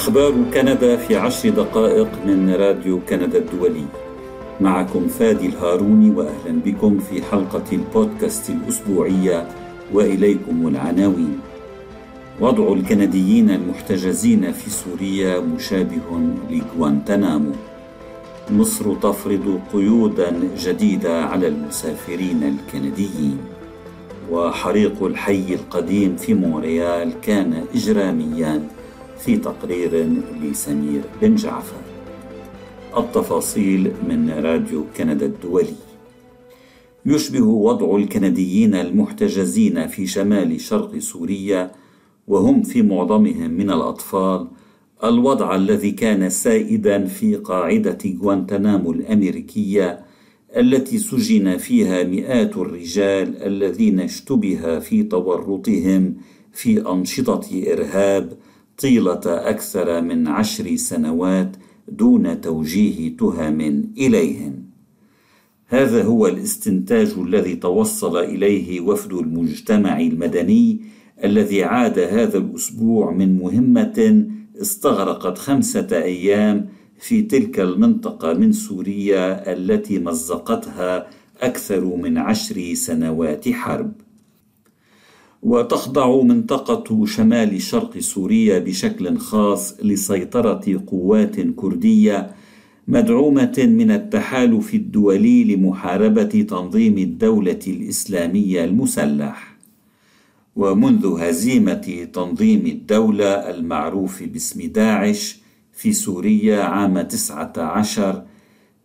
أخبار كندا في عشر دقائق من راديو كندا الدولي. معكم فادي الهاروني وأهلا بكم في حلقة البودكاست الأسبوعية وإليكم العناوين. وضع الكنديين المحتجزين في سوريا مشابه لغوانتنامو مصر تفرض قيودا جديدة على المسافرين الكنديين. وحريق الحي القديم في مونريال كان إجراميا. في تقرير لسمير بن جعفر. التفاصيل من راديو كندا الدولي. يشبه وضع الكنديين المحتجزين في شمال شرق سوريا وهم في معظمهم من الأطفال الوضع الذي كان سائدا في قاعدة غوانتنامو الأمريكية التي سجن فيها مئات الرجال الذين اشتبه في تورطهم في أنشطة إرهاب طيلة أكثر من عشر سنوات دون توجيه تهم إليهم. هذا هو الاستنتاج الذي توصل إليه وفد المجتمع المدني الذي عاد هذا الأسبوع من مهمة استغرقت خمسة أيام في تلك المنطقة من سوريا التي مزقتها أكثر من عشر سنوات حرب. وتخضع منطقة شمال شرق سوريا بشكل خاص لسيطرة قوات كردية مدعومة من التحالف الدولي لمحاربة تنظيم الدولة الإسلامية المسلح. ومنذ هزيمة تنظيم الدولة المعروف باسم داعش في سوريا عام 19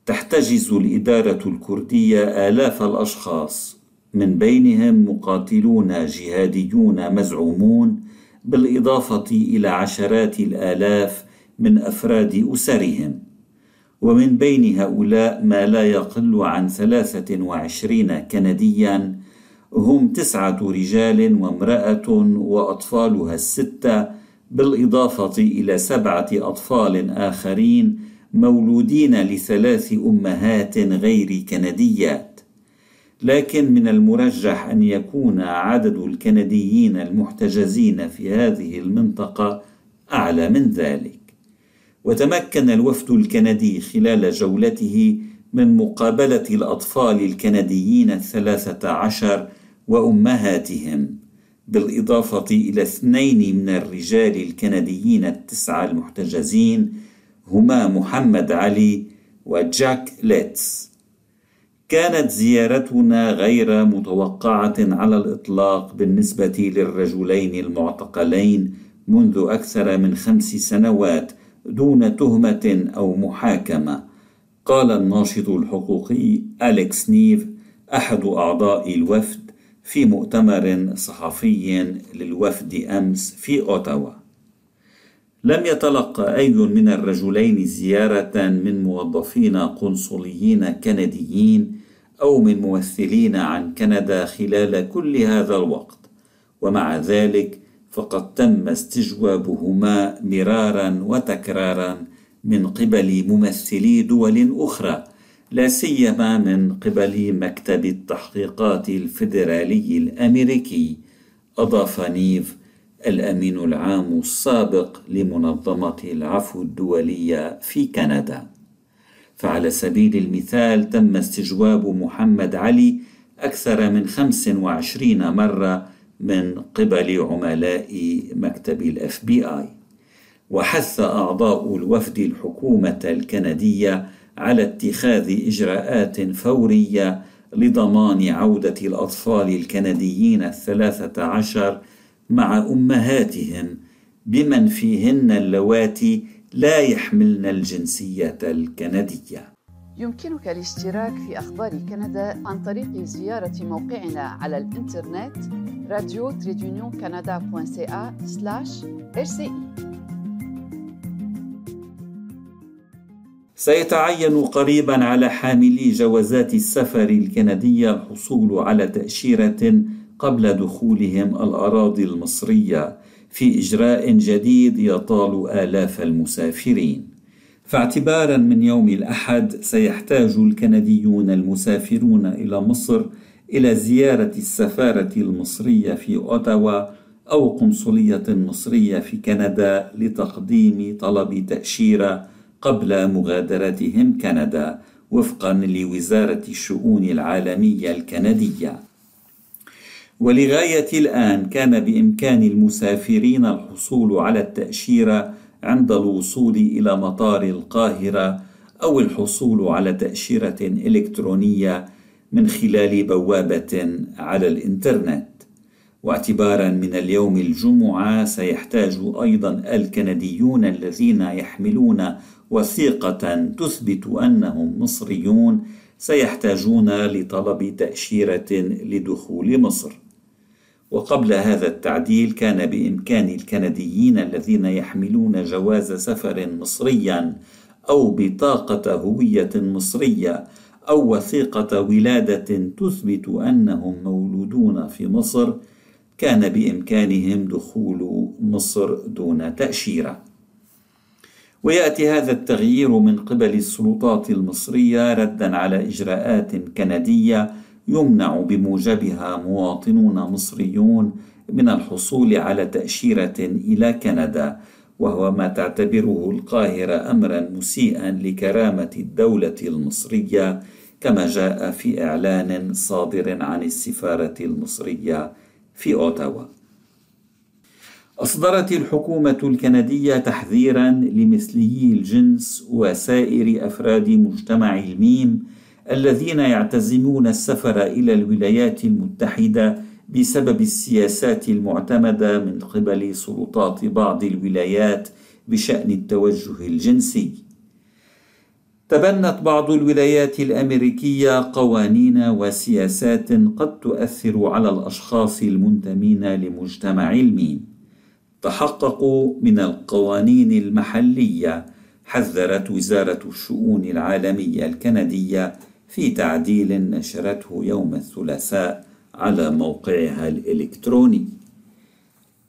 تحتجز الإدارة الكردية آلاف الأشخاص من بينهم مقاتلون جهاديون مزعومون بالإضافة إلى عشرات الآلاف من أفراد أسرهم. ومن بين هؤلاء ما لا يقل عن ثلاثة وعشرين كنديا هم تسعة رجال وامرأة وأطفالها الستة بالإضافة إلى سبعة أطفال آخرين مولودين لثلاث أمهات غير كنديات لكن من المرجح أن يكون عدد الكنديين المحتجزين في هذه المنطقة أعلى من ذلك. وتمكن الوفد الكندي خلال جولته من مقابلة الأطفال الكنديين الثلاثة عشر وأمهاتهم بالإضافة إلى اثنين من الرجال الكنديين التسعة المحتجزين هما محمد علي وجاك ليتس. كانت زيارتنا غير متوقعة على الإطلاق بالنسبة للرجلين المعتقلين منذ أكثر من خمس سنوات دون تهمة أو محاكمة. قال الناشط الحقوقي أليكس نيف أحد أعضاء الوفد في مؤتمر صحفي للوفد أمس في أوتاوا. لم يتلقى أي من الرجلين زيارة من موظفين قنصليين كنديين أو من ممثلين عن كندا خلال كل هذا الوقت، ومع ذلك فقد تم استجوابهما مرارا وتكرارا من قبل ممثلي دول أخرى، لا سيما من قبل مكتب التحقيقات الفيدرالي الأمريكي، أضاف نيف الأمين العام السابق لمنظمة العفو الدولية في كندا. فعلى سبيل المثال تم استجواب محمد علي أكثر من 25 مرة من قبل عملاء مكتب ال FBI وحث أعضاء الوفد الحكومة الكندية على اتخاذ إجراءات فورية لضمان عودة الأطفال الكنديين الثلاثة عشر مع امهاتهم بمن فيهن اللواتي لا يحملن الجنسية الكندية. يمكنك الاشتراك في أخبار كندا عن طريق زيارة موقعنا على الإنترنت راديو تريدونيون كندا سلاش رسي سيتعين قريبا على حاملي جوازات السفر الكندية الحصول على تأشيرة قبل دخولهم الأراضي المصرية في إجراء جديد يطال آلاف المسافرين. فاعتبارا من يوم الأحد سيحتاج الكنديون المسافرون إلى مصر إلى زيارة السفارة المصرية في أوتاوا أو قنصلية مصرية في كندا لتقديم طلب تأشيرة قبل مغادرتهم كندا وفقا لوزارة الشؤون العالمية الكندية. ولغاية الآن كان بإمكان المسافرين الحصول على التأشيرة عند الوصول إلى مطار القاهرة أو الحصول على تأشيرة إلكترونية من خلال بوابة على الإنترنت. واعتبارا من اليوم الجمعة سيحتاج أيضا الكنديون الذين يحملون وثيقة تثبت أنهم مصريون سيحتاجون لطلب تأشيرة لدخول مصر. وقبل هذا التعديل كان بإمكان الكنديين الذين يحملون جواز سفر مصريا أو بطاقة هوية مصرية أو وثيقة ولادة تثبت أنهم مولودون في مصر كان بإمكانهم دخول مصر دون تأشيرة. ويأتي هذا التغيير من قبل السلطات المصرية ردا على إجراءات كندية يمنع بموجبها مواطنون مصريون من الحصول على تأشيرة إلى كندا وهو ما تعتبره القاهرة أمرا مسيئا لكرامة الدولة المصرية كما جاء في إعلان صادر عن السفارة المصرية في أوتاوا. أصدرت الحكومة الكندية تحذيرا لمثليي الجنس وسائر أفراد مجتمع الميم الذين يعتزمون السفر إلى الولايات المتحدة بسبب السياسات المعتمدة من قبل سلطات بعض الولايات بشأن التوجه الجنسي. تبنت بعض الولايات الأمريكية قوانين وسياسات قد تؤثر على الأشخاص المنتمين لمجتمع الميم. تحققوا من القوانين المحلية حذرت وزارة الشؤون العالمية الكندية في تعديل نشرته يوم الثلاثاء على موقعها الإلكتروني.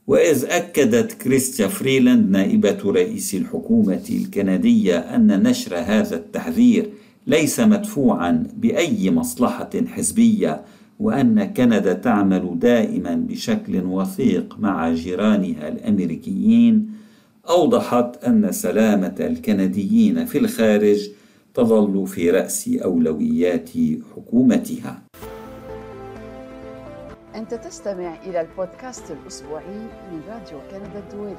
وإذ أكدت كريستيا فريلاند نائبة رئيس الحكومة الكندية أن نشر هذا التحذير ليس مدفوعا بأي مصلحة حزبية وأن كندا تعمل دائما بشكل وثيق مع جيرانها الأمريكيين أوضحت أن سلامة الكنديين في الخارج تظل في رأس أولويات حكومتها. أنت تستمع إلى البودكاست الأسبوعي من راديو كندا الدولي.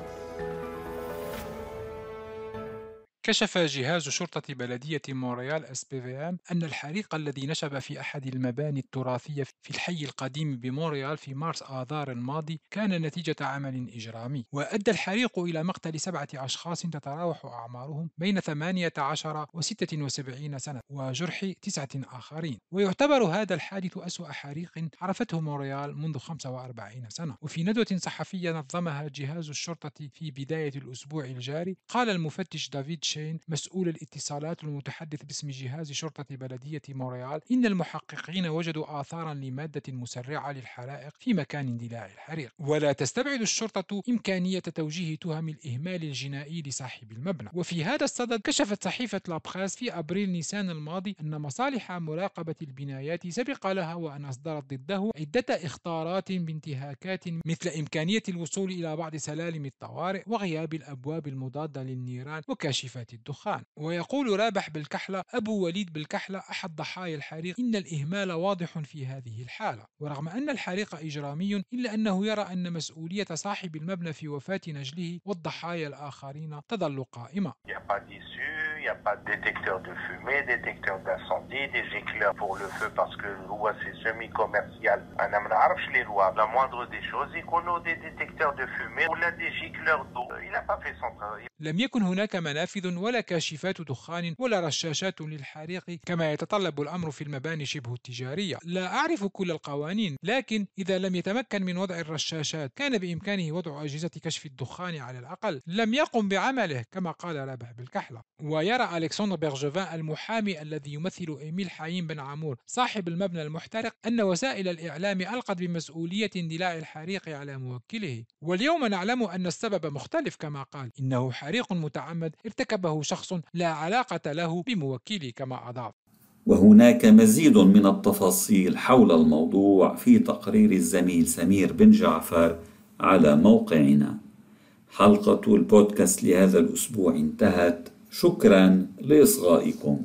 كشف جهاز شرطة بلدية مونريال SPVM أن الحريق الذي نشب في أحد المباني التراثية في الحي القديم بمونريال في مارس آذار الماضي كان نتيجة عمل إجرامي. وأدى الحريق إلى مقتل سبعة أشخاص تتراوح أعمارهم بين 18 و 76 سنة وجرح تسعة آخرين. ويعتبر هذا الحادث أسوأ حريق عرفته مونريال منذ 45 سنة. وفي ندوة صحفية نظمها جهاز الشرطة في بداية الأسبوع الجاري قال المفتش دافيد شين مسؤول الاتصالات المتحدث باسم جهاز شرطة بلدية مونريال إن المحققين وجدوا آثارا لمادة مسرعة للحرائق في مكان اندلاع الحريق. ولا تستبعد الشرطة إمكانية توجيه تهم الإهمال الجنائي لصاحب المبنى. وفي هذا الصدد كشفت صحيفة La Presse في أبريل نيسان الماضي أن مصالح مراقبة البنايات سبق لها وأن أصدرت ضده عدة إخطارات بانتهاكات مثل إمكانية الوصول إلى بعض سلالم الطوارئ وغياب الأبواب المضادة للنيران وكاشفات الدخان ويقول رابح بالكحلة أبو وليد بالكحلة أحد ضحايا الحريق إن الإهمال واضح في هذه الحالة ورغم أن الحريق إجرامي إلا أنه يرى أن مسؤولية صاحب المبنى في وفاة نجله والضحايا الآخرين تظل قائمة il n'y a pas de détecteur de fumée, détecteur d'incendie, des éclairs pour le feu parce que loi c'est semi-commercial. d'eau. Il pas fait son travail. لم يكن هناك منافذ ولا كاشفات دخان ولا رشاشات للحريق كما يتطلب الأمر في المباني شبه التجارية. لا أعرف كل القوانين لكن إذا لم يتمكن من وضع الرشاشات كان بإمكانه وضع أجهزة كشف الدخان على الأقل. لم يقم بعمله كما قال رابح بالكحلة. ويرى ألكسندر بيرجوفان المحامي الذي يمثل إيميل حايم بن عامور صاحب المبنى المحترق أن وسائل الإعلام ألقت بمسؤولية اندلاع الحريق على موكله. واليوم نعلم أن السبب مختلف كما قال. إنه حريق متعمد ارتكبه شخص لا علاقة له بموكله كما أضاف. وهناك مزيد من التفاصيل حول الموضوع في تقرير الزميل سمير بن جعفر على موقعنا. حلقة البودكاست لهذا الأسبوع انتهت. شكرا لإصغائكم.